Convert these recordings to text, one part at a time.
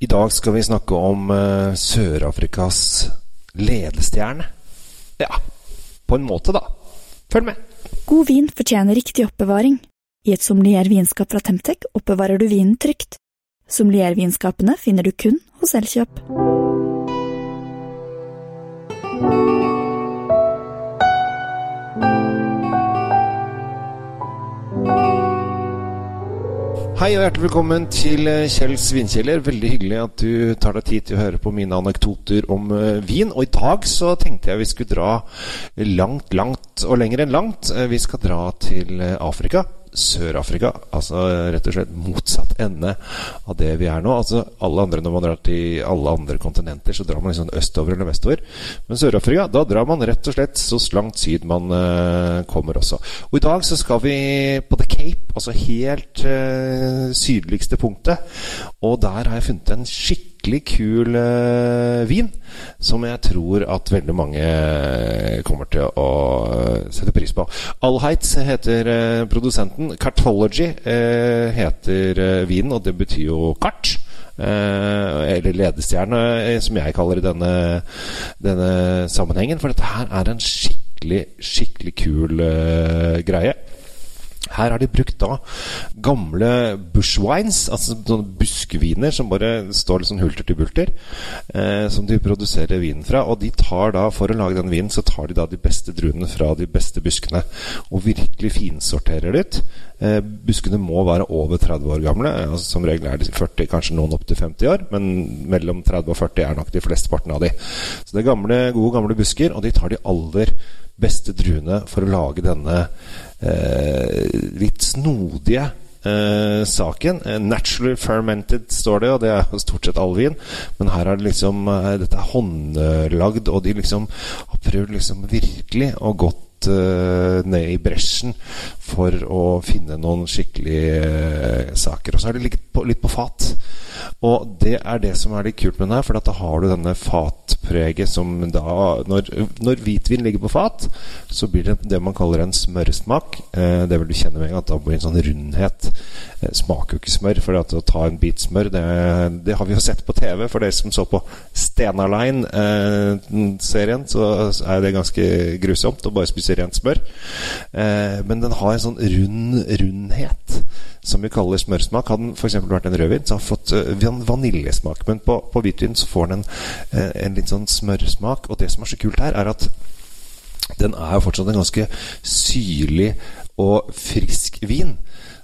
I dag skal vi snakke om uh, Sør-Afrikas ledestjerne. Ja, på en måte, da. Følg med. God vin fortjener riktig oppbevaring. I et sommeliervinskap fra Temtec oppbevarer du vinen trygt. Sommeliervinskapene finner du kun hos Elkjøp. Hei og hjertelig velkommen til eh, Kjells vinkjeller. Veldig hyggelig at du tar deg tid til å høre på mine anekdoter om uh, vin. Og i dag så tenkte jeg vi skulle dra langt, langt og lenger enn langt. Uh, vi skal dra til Afrika. Sør-Afrika. Altså rett og slett motsatt ende av det vi er nå. Altså alle andre Når man drar til alle andre kontinenter, så drar man liksom østover eller vestover. Men Sør-Afrika, da drar man rett og slett så langt syd man uh, kommer også. Og i dag så skal vi på The Cape, altså helt uh, sydligste punktet. Og der har jeg funnet en skikkelig skikkelig kul uh, vin som jeg tror at veldig mange kommer til å sette pris på. Alheitz heter produsenten. Cartology heter vinen, og det betyr jo kart. eller ledestjerne, som jeg kaller det i denne, denne sammenhengen. For dette her er en skikkelig, skikkelig kul greie. Her har de brukt da gamle bushwines, altså sånne buskviner som bare står litt sånn hulter til bulter, eh, som de produserer vinen fra. Og de tar da, for å lage den vinen, så tar de da de beste druene fra de beste buskene og virkelig finsorterer litt. Eh, buskene må være over 30 år gamle. Altså, som regel er de 40, kanskje noen opp til 50 år, men mellom 30 og 40 er nok de flesteparten av de. Så det er gamle, gode gamle busker, og de tar de aller beste druene for å lage denne eh, litt snodige eh, saken. Eh, 'Naturally fermented' står det, og det er stort sett all vin. Men her er det liksom eh, Dette er håndlagd, og de liksom har prøvd liksom virkelig å gått eh, ned i bresjen for å finne noen skikkelige saker. Og så er det litt på, litt på fat. Og det er det som er litt kult med den her, for da har du denne fatpreget som da Når, når hvitvin ligger på fat, så blir det det man kaller en smørsmak. Eh, det vil du kjenne med en gang, da blir det en sånn rundhet. Eh, smaker jo ikke smør, for å ta en bit smør, det, det, har vi jo sett på TV. For dere som så på Stena Line-serien, eh, så er det ganske grusomt å bare spise rent smør. Eh, men den har en sånn rund rundhet som vi kaller smørsmak. Hadde den f.eks. vært en rødvin, så har den fått vaniljesmak. Men på, på hvitvin så får den en, en litt sånn smørsmak. Og det som er så kult her, er at den er jo fortsatt en ganske syrlig og frisk vin.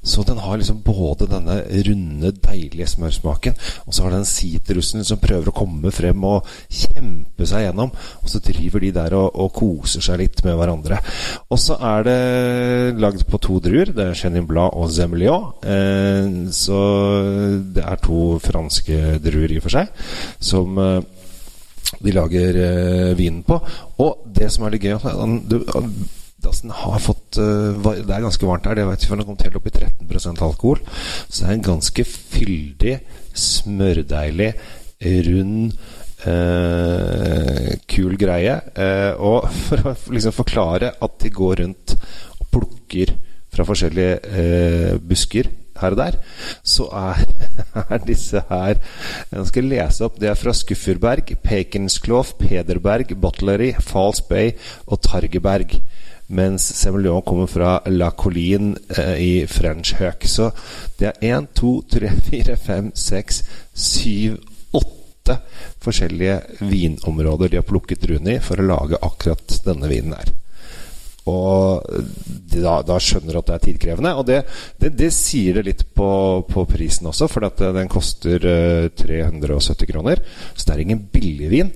Så den har liksom både denne runde, deilige smørsmaken, og så har den sitrusen som prøver å komme frem og kjempe seg gjennom. Og så driver de der og, og koser seg litt med hverandre. Og så er det lagd på to druer. Det er Chenin Blad og Zemeliot. Eh, så det er to franske druer i og for seg, som eh, de lager eh, vinen på. Og det som er litt gøy du, altså, har fått uh, Det er ganske varmt her, det vet vi, for den kommet helt opp i 13% alkohol. Så det er en ganske fyldig, smørdeilig, rund eh, kul greie. Eh, og for å liksom forklare at de går rundt og plukker fra forskjellige busker her og der, så er, er, disse her Jeg skal lese opp. Det er fra Skufferberg, Pekensklof, Pederberg, Butlery, Falls Bay og Targeberg. Mens Semillon kommer fra La Colline eh, i French Høk. Så det er én, to, tre, fire, fem, seks, syv, åtte forskjellige vinområder de har plukket druene i for å lage akkurat denne vinen her. Og da, da, skjønner du at det er tidkrevende. Og det, det, det sier det litt på, på prisen også, for den koster uh, 370 kroner. Så det er ingen billig vin.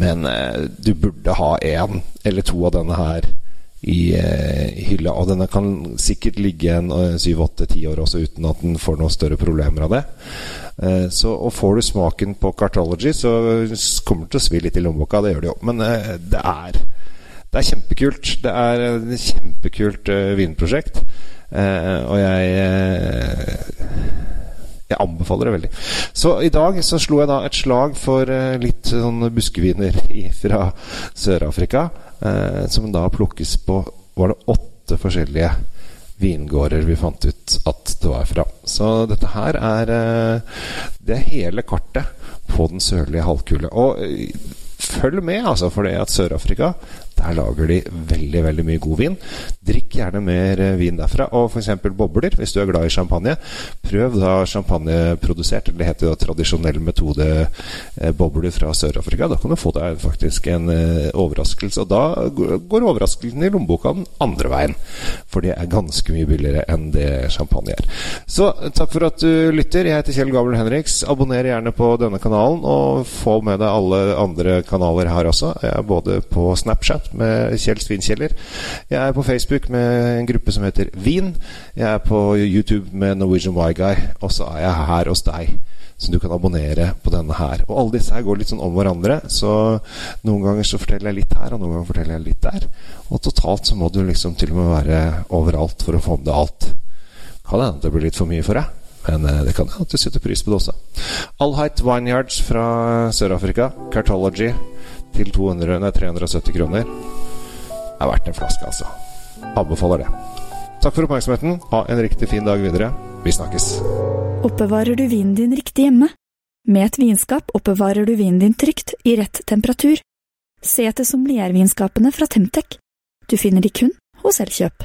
Men uh, du burde ha én eller to av denne her i, eh, hylla. Og denne kan sikkert ligge en eh, syv, åtte, ti år også uten at den får noen større problemer av det. Eh, så, og får du smaken på Cartology, så kommer det til å svi litt i lommeboka. Det gjør det jo. Men eh, det, er, det er kjempekult. Det er et kjempekult uh, vinprosjekt. Uh, og jeg jeg anbefaler det veldig. Så i dag så slo jeg da et slag for litt sånn buskeviner fra Sør-Afrika som da plukkes på Var det åtte forskjellige vingårder vi fant ut at det var fra. Så dette her er Det hele kartet på den sørlige halvkule. Og følg med, altså, for det at Sør-Afrika der lager de veldig veldig mye god vin. Drikk gjerne mer eh, vin derfra. Og f.eks. bobler, hvis du er glad i champagne. Prøv da champagneprodusert, det heter jo tradisjonell metode eh, bobler fra Sør-Afrika. Da kan du få deg faktisk en eh, overraskelse. Og da går overraskelsen i lommeboka den andre veien. For det er ganske mye billigere enn det champagne er. Så takk for at du lytter. Jeg heter Kjell Gabel Henriks. Abonner gjerne på denne kanalen, og få med deg alle andre kanaler her også. Jeg er både på Snapchat med Kjell Svinkjeller. Jeg er på Facebook med en gruppe som heter Vin. Jeg er på YouTube med Norwegian Y-Guy. Og så er jeg her hos deg. Så du kan abonnere på denne her. Og alle disse her går litt sånn om hverandre. Så noen ganger så forteller jeg litt her, og noen ganger forteller jeg litt der. Og totalt så må du liksom til og med være overalt for å få med deg alt. Kan hende det blir litt for mye for deg. Men eh, det kan at du setter pris på det også. Alheit Vineyards fra Sør-Afrika. Cartology til 200, nei, 370 kroner. Det er verdt en flaske, altså. Anbefaler det. Takk for oppmerksomheten. Ha en riktig fin dag videre. Vi snakkes. Oppbevarer du vinen din riktig hjemme? Med et vinskap oppbevarer du vinen din trygt, i rett temperatur. Se etter sommeliervinskapene fra Temtec. Du finner de kun hos Elkjøp.